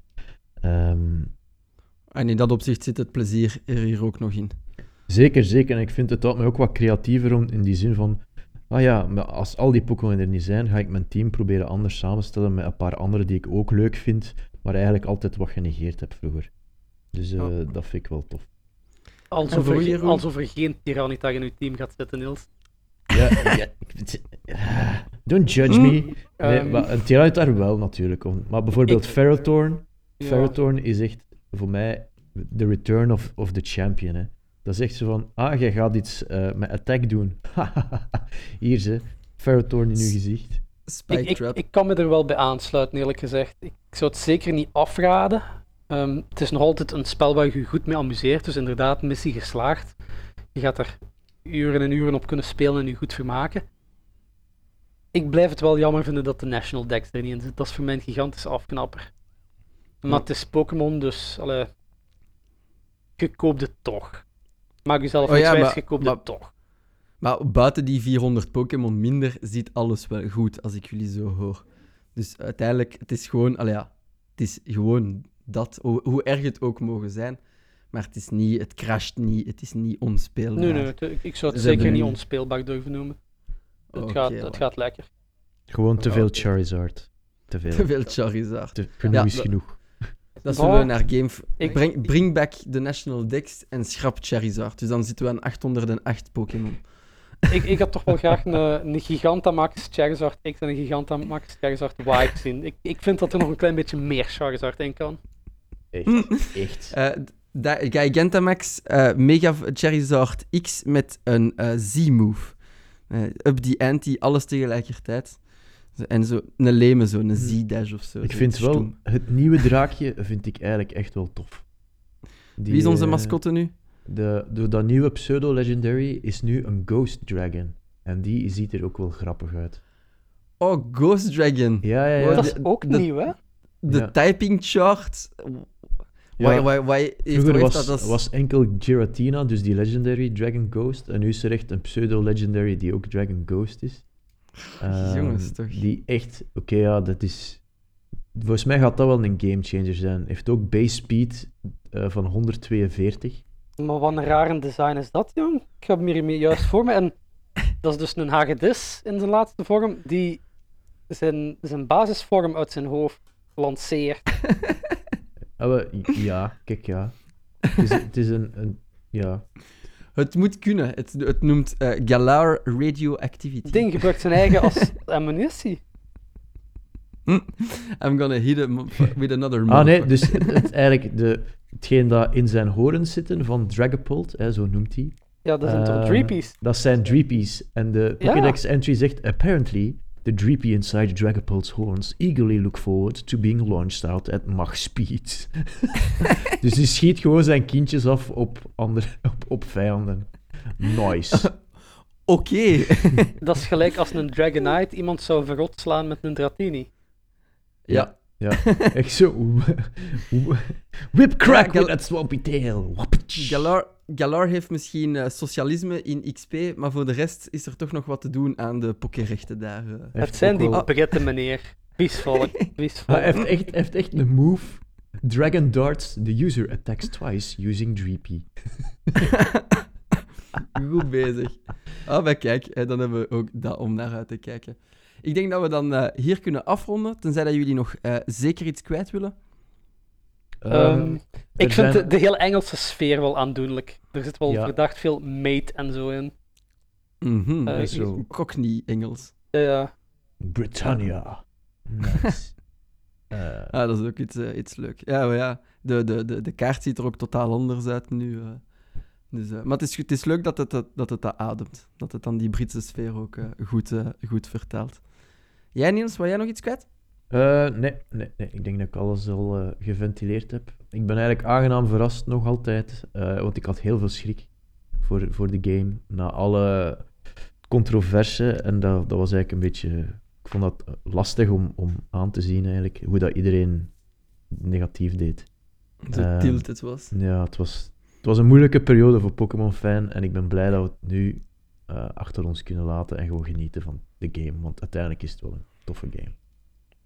Ehm, En in dat opzicht zit het plezier er hier ook nog in. zeker, zeker. En ik vind het houdt me ook wat creatiever om, in die zin van. Ah ja, als al die Pokémon er niet zijn, ga ik mijn team proberen anders samenstellen met een paar andere die ik ook leuk vind, maar eigenlijk altijd wat genegeerd heb vroeger. Dus eh, dat vind ik wel tof. Alsof er, alsof er geen Tyranitar in uw team gaat zitten, Niels. Ja, don't judge me. Nee, Ehm, maar een Tyranitar wel natuurlijk. Maar bijvoorbeeld Ik- Ferrothorn. Ja. Ferrothorn is echt voor mij de return of, of the champion. Hè. Dat is echt zo van, ah, jij gaat iets eh, met attack doen. Hier ze, Ferrothorn in uw gezicht. Spike Ik, ik, Trap. ik kan me er wel bij aansluiten, eerlijk gezegd. Ik zou het zeker niet afraden. Ehm, het is nog altijd een spel waar je je goed mee amuseert, dus inderdaad, missie geslaagd. Je gaat er uren en uren op kunnen spelen en je goed vermaken. Ik blijf het wel jammer vinden dat de National Dex er niet in zit. Dat is voor mij een gigantische afknapper. Maar Ja. het is Pokémon, dus allee, je koopt het toch. Maak jezelf Oh niet ja, wijs, maar- je koopt maar- het toch. Maar buiten die 400 Pokémon minder ziet alles wel goed, als ik jullie zo hoor. Dus uiteindelijk, het is gewoon, ja, het is gewoon dat, hoe, hoe erg het ook mogen zijn. Maar het is niet, het crasht niet, het is niet onspeelbaar. Nee, nee, het- ik- zou het Ze zeker hebben- niet onspeelbaar durven noemen. Het, Oké, gaat, het gaat lekker. Gewoon te veel. Charizard. Te veel. Te veel Charizard. Te- genoeg Ja, is dat- genoeg. Dat zullen we naar Game... Ik- Breng, bring back de National Dex en schrap Charizard. Dus dan zitten we aan 808 Pokémon. ik, ik had toch wel graag een, een Gigantamax Charizard X en een Gigantamax Charizard Y gezien. Ik, ik vind dat er nog een klein beetje meer Charizard in kan. Echt. Echt. Eh, da- Gigantamax eh, Mega Charizard X met een eh, Z-move. Eh, up the ante, alles tegelijkertijd. En zo een leme, zo, een Z-dash of zo. Ik zo vind wel, stoem. het nieuwe draakje vind ik eigenlijk echt wel tof. Die, Wie is onze eh, mascotte nu? De, de, dat nieuwe pseudo-legendary is nu een Ghost Dragon. En die ziet er ook wel grappig uit. Oh, Ghost Dragon. Ja, ja, ja. Wow, Dat is ook de- nieuw, hè? De Ja. typing chart. Why, why, why heeft, Vroeger was, dat als... was enkel Giratina, dus die Legendary Dragon Ghost. En nu is er echt een pseudo-Legendary die ook Dragon Ghost is. Ehm, Jongens, toch. Die echt... Oké, ja, dat is... Volgens mij gaat dat wel een gamechanger zijn. Heeft ook base speed eh, van 142. Maar wat een rare design is dat, jong? Ik heb hem hier juist voor me. En dat is dus een hagedis in zijn laatste vorm, die zijn, zijn basisvorm uit zijn hoofd lanceert. Wel, ja, kijk, ja. Het is, het is een, een... Ja. Het moet kunnen. Het, het noemt eh, Galar Radioactivity. Het ding gebruikt zijn eigen als ammunitie. I'm gonna hit him with another Ah, nee, dus het, het- eigenlijk de, hetgeen dat in zijn horens zitten van Dragapult, hè, zo noemt hij, Ja, dat zijn toch Eh, dreepies? dat zijn Dreepies. En de Ja. Pokédex entry zegt, apparently, the Dreepy inside Dragapult's horns eagerly look forward to being launched out at Mach speed. dus die schiet gewoon zijn kindjes af op, andere, op, op vijanden. Nice. Oké. Dat is gelijk als een Dragonite iemand zou verrot slaan met een Dratini. Ja. Ja, echt zo. Whip crack Ja, with that swampy tail. Galar, Galar heeft misschien eh, socialisme in XP, maar voor de rest is er toch nog wat te doen aan de pokerrechten daar. eh. Heeft Het zijn die wel- baguette meneer. Viesvolk. hij heeft echt, heeft echt een move. Dragon darts, the user attacks twice using Dreepy. Goed bezig. Ah, maar kijk, hè, dan hebben we ook dat om naar uit te kijken. Ik denk dat we dan eh, hier kunnen afronden, tenzij dat jullie nog eh, zeker iets kwijt willen. Ehm, ik vind zijn- de, de hele Engelse sfeer wel aandoenlijk. Er zit wel Ja. verdacht veel mate en zo in. Mhm. Eh, zo. Cockney-Engels. Ja. Britannia. Nice. Eh, Ah, dat is ook iets, iets leuk. Ja, maar ja, de, de, de, de kaart ziet er ook totaal anders uit nu. eh. Dus, eh, maar het is, het is leuk dat het, dat, dat het dat ademt. Dat het dan die Britse sfeer ook eh, goed, eh, goed vertaalt. Jij, Niels, wil jij nog iets kwijt? eh, nee, nee, nee, ik denk dat ik alles al eh, geventileerd heb. Ik ben eigenlijk aangenaam verrast nog altijd, eh, want ik had heel veel schrik voor, voor de game. Na alle controverse, en dat, dat was eigenlijk een beetje... Ik vond dat lastig om, om aan te zien, eigenlijk, hoe dat iedereen negatief deed. Zo Ehm, tilted was. Ja, het was, het was een moeilijke periode voor Pokémon-fan en ik ben blij dat we het nu eh, achter ons kunnen laten en gewoon genieten van de game, want uiteindelijk is het wel een toffe game.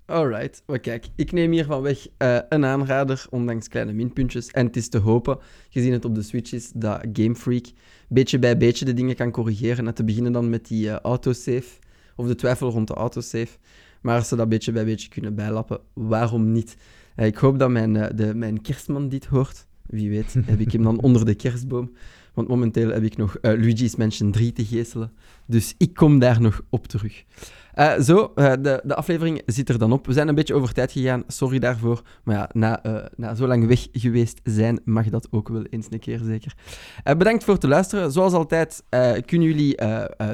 Alright, maar kijk, ik neem hiervan weg eh, een aanrader, ondanks kleine minpuntjes. En het is te hopen, gezien het op de Switch is, dat Game Freak beetje bij beetje de dingen kan corrigeren. En te beginnen dan met die eh, autosave, of de twijfel rond de autosave. Maar als ze dat beetje bij beetje kunnen bijlappen, waarom niet? Ik hoop dat mijn, de, mijn kerstman dit hoort. Wie weet, heb ik hem dan onder de kerstboom. Want momenteel heb ik nog eh, Luigi's Mansion 3 te geestelen. Dus ik kom daar nog op terug. Eh, zo, eh, de, de aflevering zit er dan op. We zijn een beetje over tijd gegaan, sorry daarvoor. Maar ja, na, eh, na zo lang weg geweest zijn, mag dat ook wel eens een keer zeker. Bedankt voor het luisteren. Zoals altijd kunnen jullie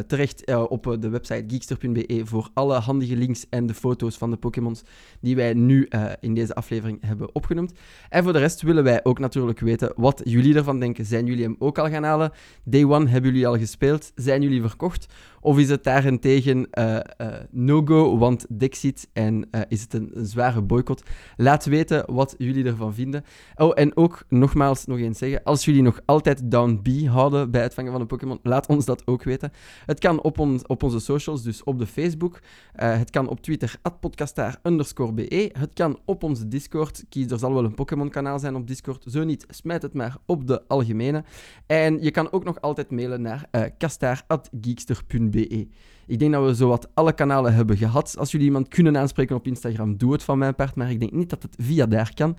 terecht op de website geekster.be voor alle handige links en de foto's van de Pokémons die wij nu in deze aflevering hebben opgenoemd. En voor de rest willen wij ook natuurlijk weten wat jullie ervan denken. Zijn jullie hem ook al gaan halen? Day One hebben jullie al gespeeld? Zijn jullie verkocht? Of is het daarentegen eh, eh, no-go, want Dexit en eh, is het een, zware boycott? Laat weten wat jullie ervan vinden. Oh, en ook nogmaals nog eens zeggen, als jullie nog altijd down B houden bij het vangen van een Pokémon, laat ons dat ook weten. Het kan op, op onze socials, dus op de Facebook. Het kan op Twitter, podcastaar be. Het kan op onze Discord. Kies, er zal wel een Pokémon-kanaal zijn op Discord. Zo niet, smijt het maar op de algemene. En je kan ook nog altijd mailen naar kastaar.geekster.be. Ik denk dat we zowat alle kanalen hebben gehad. Als jullie iemand kunnen aanspreken op Instagram, doe het van mijn part. Maar ik denk niet dat het via daar kan.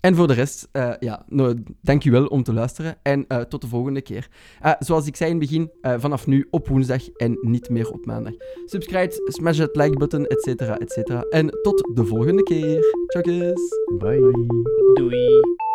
En voor de rest, eh ja, nou, dankjewel om te luisteren. En eh, tot de volgende keer. Eh, zoals ik zei in het begin, eh, vanaf nu op woensdag en niet meer op maandag. Subscribe, smash het like-button, et cetera, et cetera. En tot de volgende keer. Tjokjes! Bye. Doei.